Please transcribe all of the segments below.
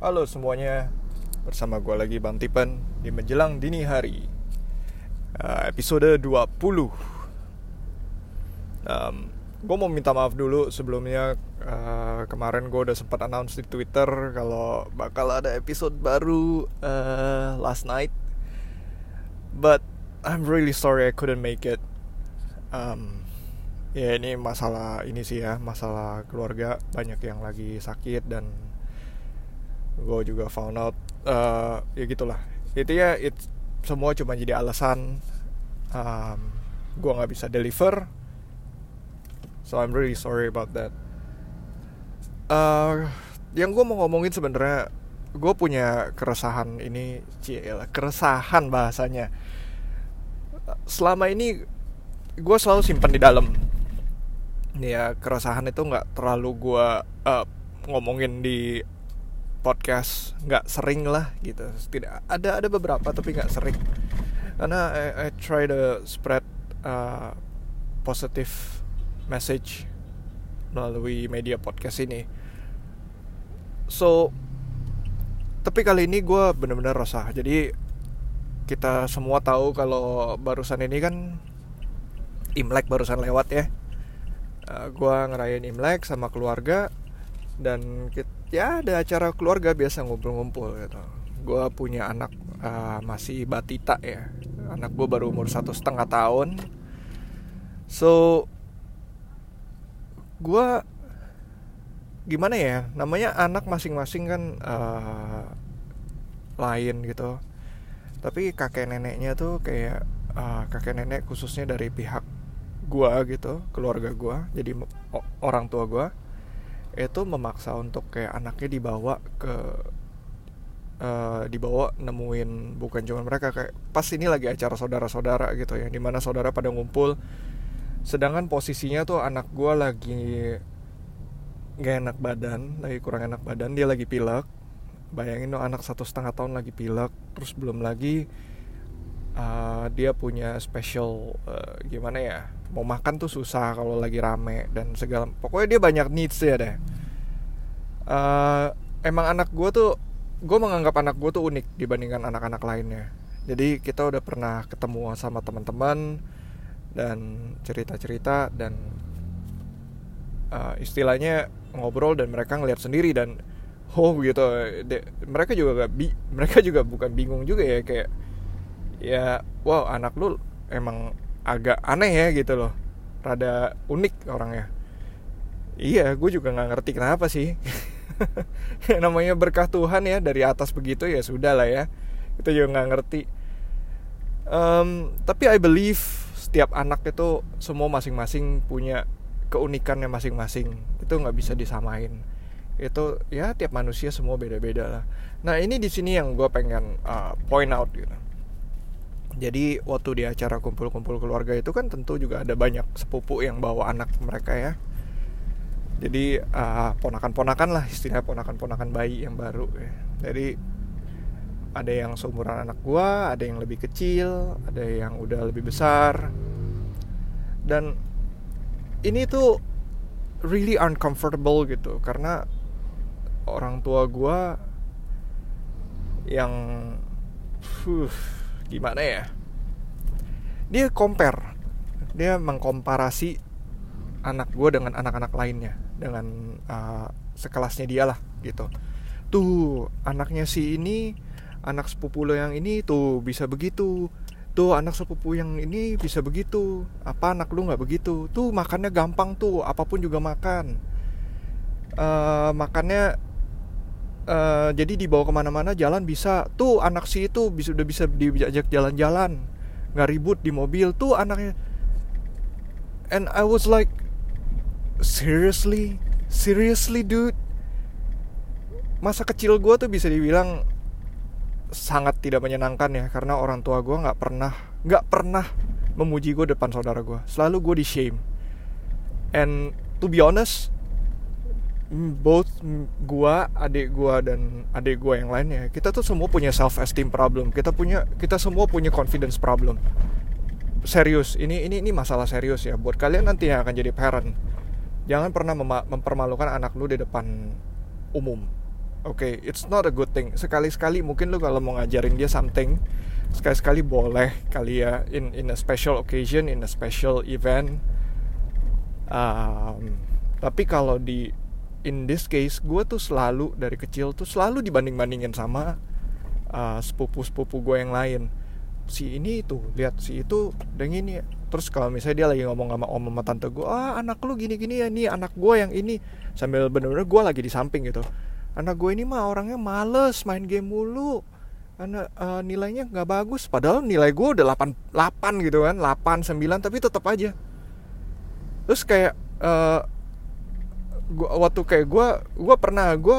Halo semuanya, bersama gue lagi Bang Tipen di menjelang dini hari. Uh, Episode 20 um, Gue mau minta maaf dulu sebelumnya uh, Kemarin gue udah sempat announce di Twitter Kalau bakal ada episode baru uh, last night. But I'm really sorry I couldn't make it. Um, Ya ini masalah ini sih ya Masalah keluarga. Banyak yang lagi sakit dan gue juga found out uh, ya gitulah. Itu ya it semua cuma jadi alasan um, gue nggak bisa deliver. So I'm really sorry about that. Uh, yang gue mau ngomongin sebenarnya gue punya keresahan ini cila keresahan bahasanya. Selama ini gue selalu simpan di dalam. Ya keresahan itu nggak terlalu gue uh, ngomongin di podcast nggak sering lah gitu. Tidak ada ada beberapa tapi nggak sering. Karena I, I try to spread uh, positive message melalui media podcast ini. So tapi kali ini gue bener-bener resah. Jadi kita semua tahu kalau barusan ini kan Imlek barusan lewat ya. Uh, gue ngerayain Imlek sama keluarga dan kita ya ada acara keluarga biasa ngumpul-ngumpul gitu. Gue punya anak uh, masih batita ya. Anak gue baru umur satu setengah tahun. So gue gimana ya namanya anak masing-masing kan uh, lain gitu. Tapi kakek neneknya tuh kayak uh, kakek nenek khususnya dari pihak gue gitu keluarga gue jadi orang tua gue itu memaksa untuk kayak anaknya dibawa ke uh, dibawa nemuin bukan cuma mereka kayak pas ini lagi acara saudara-saudara gitu ya di mana saudara pada ngumpul. Sedangkan posisinya tuh anak gue lagi gak enak badan lagi kurang enak badan dia lagi pilek. Bayangin tuh anak satu setengah tahun lagi pilek terus belum lagi uh, dia punya special uh, gimana ya mau makan tuh susah kalau lagi rame dan segala pokoknya dia banyak needs ya deh. Uh, emang anak gue tuh gue menganggap anak gue tuh unik dibandingkan anak-anak lainnya. Jadi kita udah pernah ketemu sama teman-teman dan cerita-cerita dan uh, istilahnya ngobrol dan mereka ngeliat sendiri dan oh gitu. De, mereka juga gak bi mereka juga bukan bingung juga ya kayak ya wow anak lu emang agak aneh ya gitu loh. Rada unik orangnya. Iya gue juga nggak ngerti kenapa sih. Namanya berkah Tuhan ya dari atas begitu ya sudah lah ya. Kita juga nggak ngerti. Um, tapi I believe setiap anak itu semua masing-masing punya keunikannya masing-masing. Itu nggak bisa disamain. Itu ya tiap manusia semua beda-beda lah. Nah ini di sini yang gue pengen uh, point out gitu jadi waktu di acara kumpul-kumpul keluarga itu kan tentu juga ada banyak sepupu yang bawa anak mereka ya jadi uh, ponakan-ponakan lah istilah ponakan-ponakan bayi yang baru ya. jadi ada yang seumuran anak gua ada yang lebih kecil ada yang udah lebih besar dan ini tuh really uncomfortable gitu karena orang tua gua yang uh, gimana ya? Dia compare. Dia mengkomparasi anak gue dengan anak-anak lainnya. Dengan uh, sekelasnya dia lah gitu. Tuh anaknya si ini anak sepupu lo yang ini tuh bisa begitu. Tuh anak sepupu yang ini bisa begitu. Apa anak lu nggak begitu? Tuh makannya gampang tuh apa pun juga makan. Uh, makannya uh, jadi dibawa ke mana-mana jalan bisa. Tuh anak si itu bisa udah bisa diajak jalan-jalan. Nggak ribut di mobil. Tuh anaknya. And I was like seriously? Seriously dude? Masa kecil gue tuh bisa dibilang sangat tidak menyenangkan ya karena orang tua gue nggak pernah nggak pernah memuji gue depan saudara gue selalu gue di shame. And to be honest both gua, adik gua dan adik gua yang lainnya, kita tuh semua punya self esteem problem. Kita punya kita semua punya confidence problem. Serius, ini ini ini masalah serius ya buat kalian nanti yang akan jadi parent. Jangan pernah mem mempermalukan anak lu di depan umum. oke okay, it's not a good thing sekali-sekali mungkin lu kalau mau ngajarin dia something sekali-sekali boleh kali ya in in a special occasion in a special event um, tapi kalau di in this case gue tuh selalu dari kecil tuh selalu dibanding bandingin sama uh, sepupu sepupu gue yang lain. Si ini itu lihat si itu dan ini terus kalau misalnya dia lagi ngomong sama om sama tante gue ah anak lu gini gini ya nih anak gue yang ini. Sambil bener-bener gue lagi di samping gitu. Anak gue ini mah orangnya males main game mulu. Anak uh, nilainya nggak bagus. Padahal nilai gue udah 8 8 gitu kan 8 9 tapi tetap aja. Terus kayak uh, gua waktu kayak gue gue pernah gue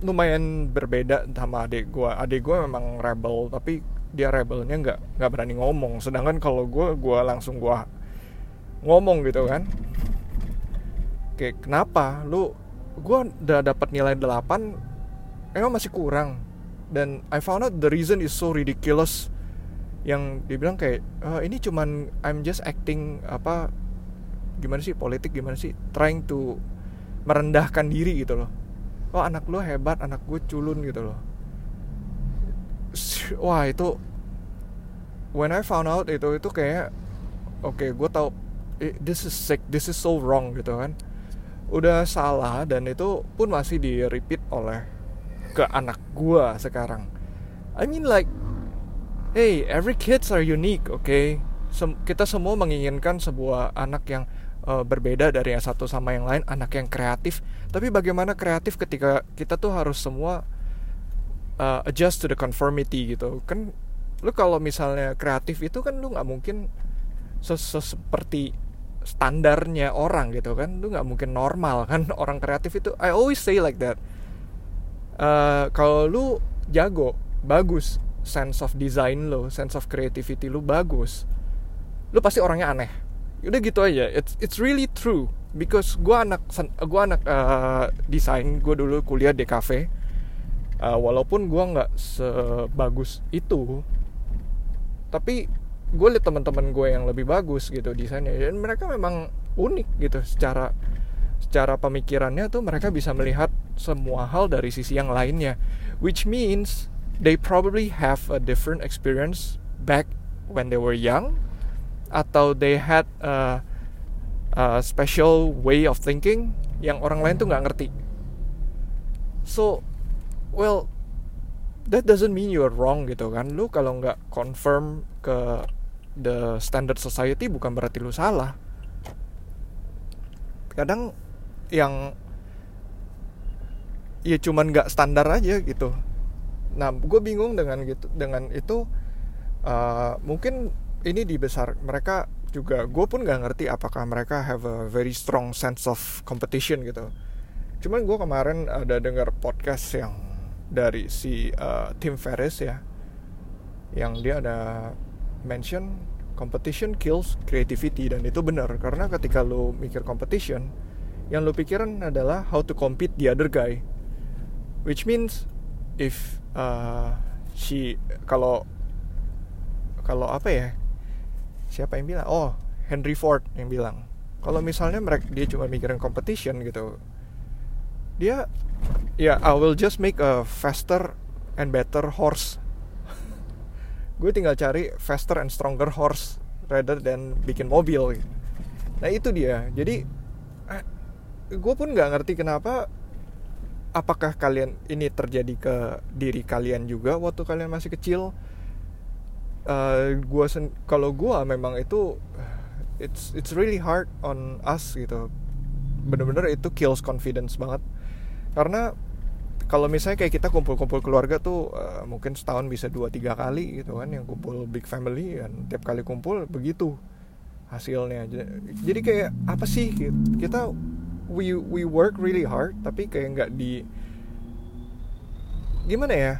lumayan berbeda sama adik gue adik gue memang rebel tapi dia rebelnya nggak nggak berani ngomong. Sedangkan kalau gue gue langsung gue ngomong gitu kan. Kayak kenapa? Lu gue udah dapat nilai 8 emang masih kurang? Dan I found out the reason is so ridiculous. Yang dibilang kayak e, ini cuman I'm just acting apa gimana sih politik gimana sih trying to merendahkan diri gitu loh. Oh anak lo hebat anak gue culun gitu loh. Wah itu when I found out itu itu kayak oke okay, gue tau this is sick this is so wrong gitu kan. Udah salah dan itu pun masih di repeat oleh ke anak gue sekarang. I mean like hey every kids are unique oke okay? Sem kita semua menginginkan sebuah anak yang uh, berbeda dari yang satu sama yang lain, anak yang kreatif. Tapi bagaimana kreatif ketika kita tuh harus semua uh, adjust to the conformity gitu. Kan lu kalau misalnya kreatif itu kan lu nggak mungkin seperti standarnya orang gitu kan lu nggak mungkin normal kan orang kreatif itu I always say like that uh, kalau lu jago bagus sense of design lo sense of creativity lu bagus lu pasti orangnya aneh udah gitu aja. It's it's really true. Because gue anak gue anak uh, desain. Gue dulu kuliah di cafe uh, walaupun gue nggak sebagus itu tapi gue liat teman-teman gue yang lebih bagus gitu desainnya. Dan mereka memang unik gitu. Secara secara pemikirannya tuh mereka bisa melihat semua hal dari sisi yang lainnya. Which means they probably have a different experience back when they were young atau they had a, a special way of thinking yang orang lain tuh nggak ngerti. So, well, that doesn't mean you're wrong gitu kan. Lu kalau nggak confirm ke the standard society bukan berarti lu salah. Kadang yang ya cuman nggak standar aja gitu. Nah, gue bingung dengan gitu dengan itu. Uh, mungkin ini dibesar mereka juga gue pun nggak ngerti apakah mereka have a very strong sense of competition gitu. Cuman gue kemarin ada dengar podcast yang dari si uh, Tim Ferriss ya yang dia ada mention competition kills creativity dan itu benar karena ketika lo mikir competition yang lo pikiran adalah how to compete the other guy. Which means if uh, si kalau kalau apa ya siapa yang bilang? Oh Henry Ford yang bilang. Kalau misalnya mereka dia cuma mikirin competition gitu dia ya yeah, I will just make a faster and better horse. Gue tinggal cari faster and stronger horse rather than bikin mobil. Nah itu dia. Jadi eh, gue pun nggak ngerti kenapa apakah kalian ini terjadi ke diri kalian juga waktu kalian masih kecil uh, gua sen kalau gua memang itu it's it's really hard on us gitu. Bener-bener itu kills confidence banget. Karena kalau misalnya kayak kita kumpul-kumpul keluarga tuh uh, mungkin setahun bisa dua tiga kali gitu kan yang kumpul big family dan tiap kali kumpul begitu hasilnya. Jadi kayak apa sih kita we we work really hard tapi kayak nggak di gimana ya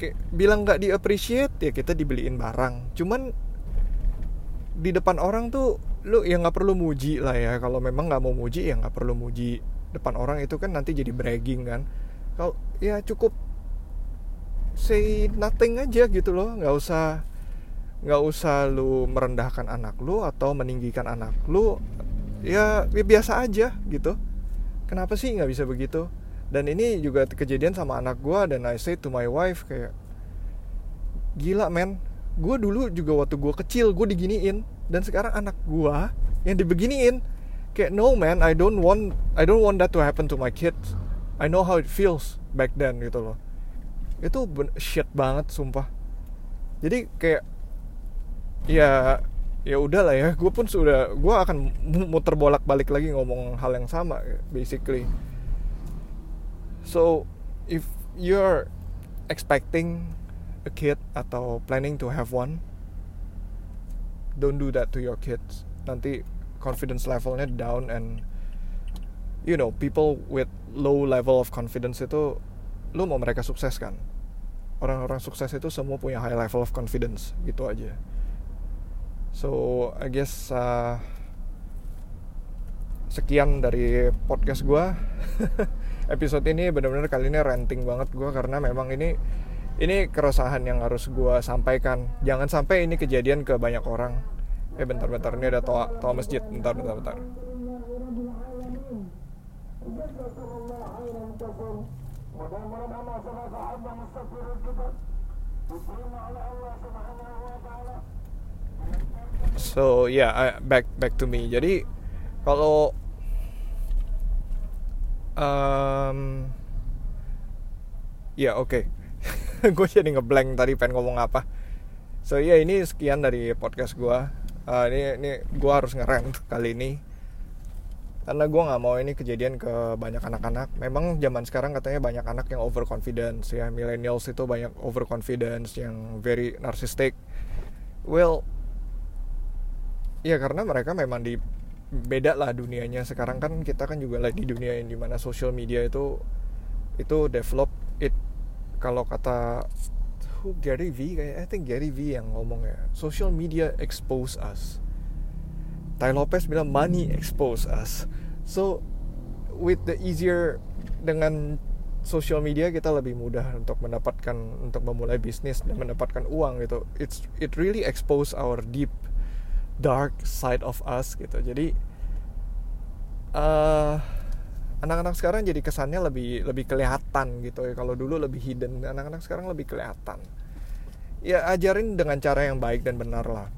kayak bilang nggak di appreciate ya kita dibeliin barang. Cuman di depan orang tuh lu ya nggak perlu muji lah ya. Kalau memang nggak mau muji ya nggak perlu muji. Depan orang itu kan nanti jadi bragging kan. Kalau ya cukup say nothing aja gitu loh. Nggak usah nggak usah lu merendahkan anak lu atau meninggikan anak lu. Ya, ya biasa aja gitu. Kenapa sih nggak bisa begitu dan ini juga kejadian sama anak gue dan I say to my wife kayak gila men. Gue dulu juga waktu gue kecil gue diginiin. Dan sekarang anak gue yang dibeginiin. Kayak no man. I don't want I don't want that to happen to my kids. I know how it feels back then gitu loh. Itu shit banget sumpah. Jadi kayak ya ya udah lah ya. Gue pun sudah gue akan muter bolak balik lagi ngomong hal yang sama basically so if you're expecting a kid atau planning to have one don't do that to your kids. Nanti confidence levelnya down and you know people with low level of confidence itu lu mau mereka sukses kan? Orang-orang sukses itu semua punya high level of confidence gitu aja. So I guess uh, sekian dari podcast gue episode ini benar-benar kali ini ranting banget gue karena memang ini ini keresahan yang harus gue sampaikan. Jangan sampai ini kejadian ke banyak orang. Eh bentar-bentar ini ada toa toa masjid. Bentar bentar bentar. So yeah back back to me. Jadi kalau um, ya oke. Okay. gue jadi ngeblank tadi pengen ngomong apa. So ya yeah, ini sekian dari podcast gue uh, ini ini gue harus ngerent kali ini. Karena gue nggak mau ini kejadian ke banyak anak-anak. Memang zaman sekarang katanya banyak anak yang overconfidence ya. Millennials itu banyak overconfidence yang very narcissistic. Well ya karena mereka memang di beda lah dunianya. Sekarang kan kita kan juga lagi di dunia yang di mana social media itu itu develop it. Kalau kata who Gary V kayak I think Gary V yang ngomong ya social media expose us. Ty Lopez bilang money expose us. So with the easier dengan social media kita lebih mudah untuk mendapatkan untuk memulai bisnis dan mendapatkan uang gitu. It's it really expose our deep dark side of us gitu. Jadi uh, anak-anak sekarang jadi kesannya lebih lebih kelihatan gitu ya. Kalau dulu lebih hidden anak-anak sekarang lebih kelihatan. Ya ajarin dengan cara yang baik dan benar lah.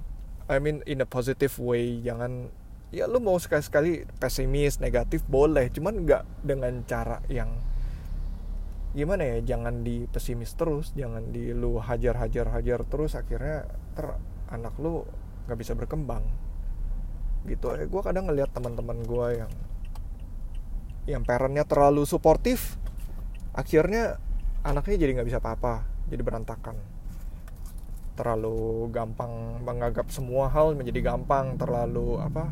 I mean in a positive way. Jangan ya lu mau sekali-sekali pesimis negatif boleh. Cuman nggak dengan cara yang gimana ya jangan di pesimis terus jangan di lu hajar hajar hajar terus akhirnya ter anak lu nggak bisa berkembang. Gitu. Eh gue kadang ngeliat teman-teman gue yang yang parentnya terlalu suportif akhirnya anaknya jadi nggak bisa apa-apa jadi berantakan. Terlalu gampang menganggap semua hal menjadi gampang terlalu apa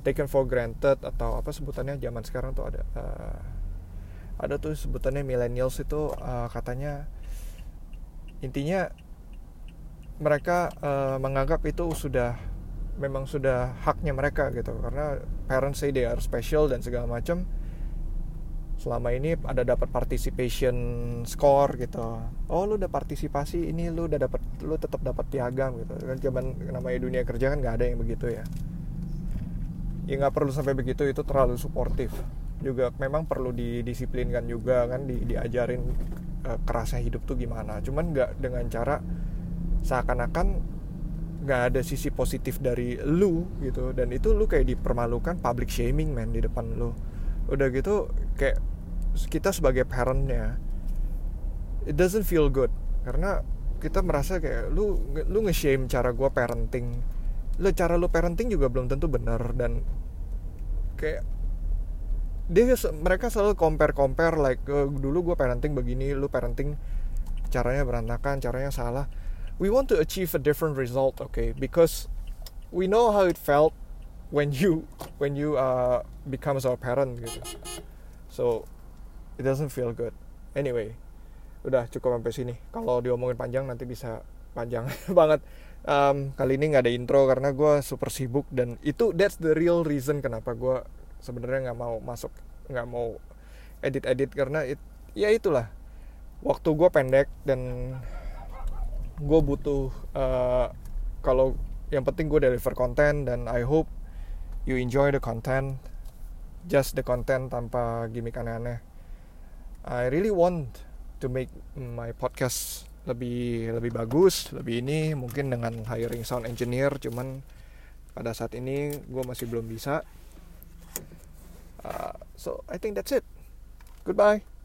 taken for granted atau apa sebutannya zaman sekarang tuh ada uh, ada tuh sebutannya millennials itu uh, katanya intinya mereka uh, menganggap itu sudah memang sudah haknya mereka gitu. Karena parents say they are special dan segala macam. Selama ini ada dapat participation score gitu. Oh lu udah partisipasi ini lu udah dapat lu tetap dapat piagam gitu. Kan zaman namanya dunia kerja kan nggak ada yang begitu ya. Ya nggak perlu sampai begitu itu terlalu suportif. Juga memang perlu didisiplinkan juga kan di, diajarin uh, kerasnya hidup tuh gimana. Cuman nggak dengan cara seakan-akan nggak ada sisi positif dari lu gitu. Dan itu lu kayak dipermalukan public shaming man di depan lu. Udah gitu kayak kita sebagai parentnya it doesn't feel good. Karena kita merasa kayak lu lu nge-shame cara gue parenting. Lu cara lu parenting juga belum tentu benar. Dan kayak dia mereka selalu compare compare like uh, dulu gue parenting begini lu parenting caranya berantakan caranya salah we want to achieve a different result okay? Because we know how it felt when you when you uh, becomes our parent gitu. So it doesn't feel good. Anyway udah cukup sampai sini. Kalau diomongin panjang nanti bisa panjang banget. Um, kali ini nggak ada intro karena gue super sibuk dan itu that's the real reason kenapa gue sebenarnya nggak mau masuk nggak mau edit edit karena it, ya itulah. Waktu gue pendek dan gue butuh uh, kalau yang penting gue deliver konten dan I hope you enjoy the content just the content tanpa gimmick aneh-aneh. I really want to make my podcast lebih lebih bagus lebih ini mungkin dengan hiring sound engineer cuman pada saat ini gue masih belum bisa. Uh, so I think that's it. Goodbye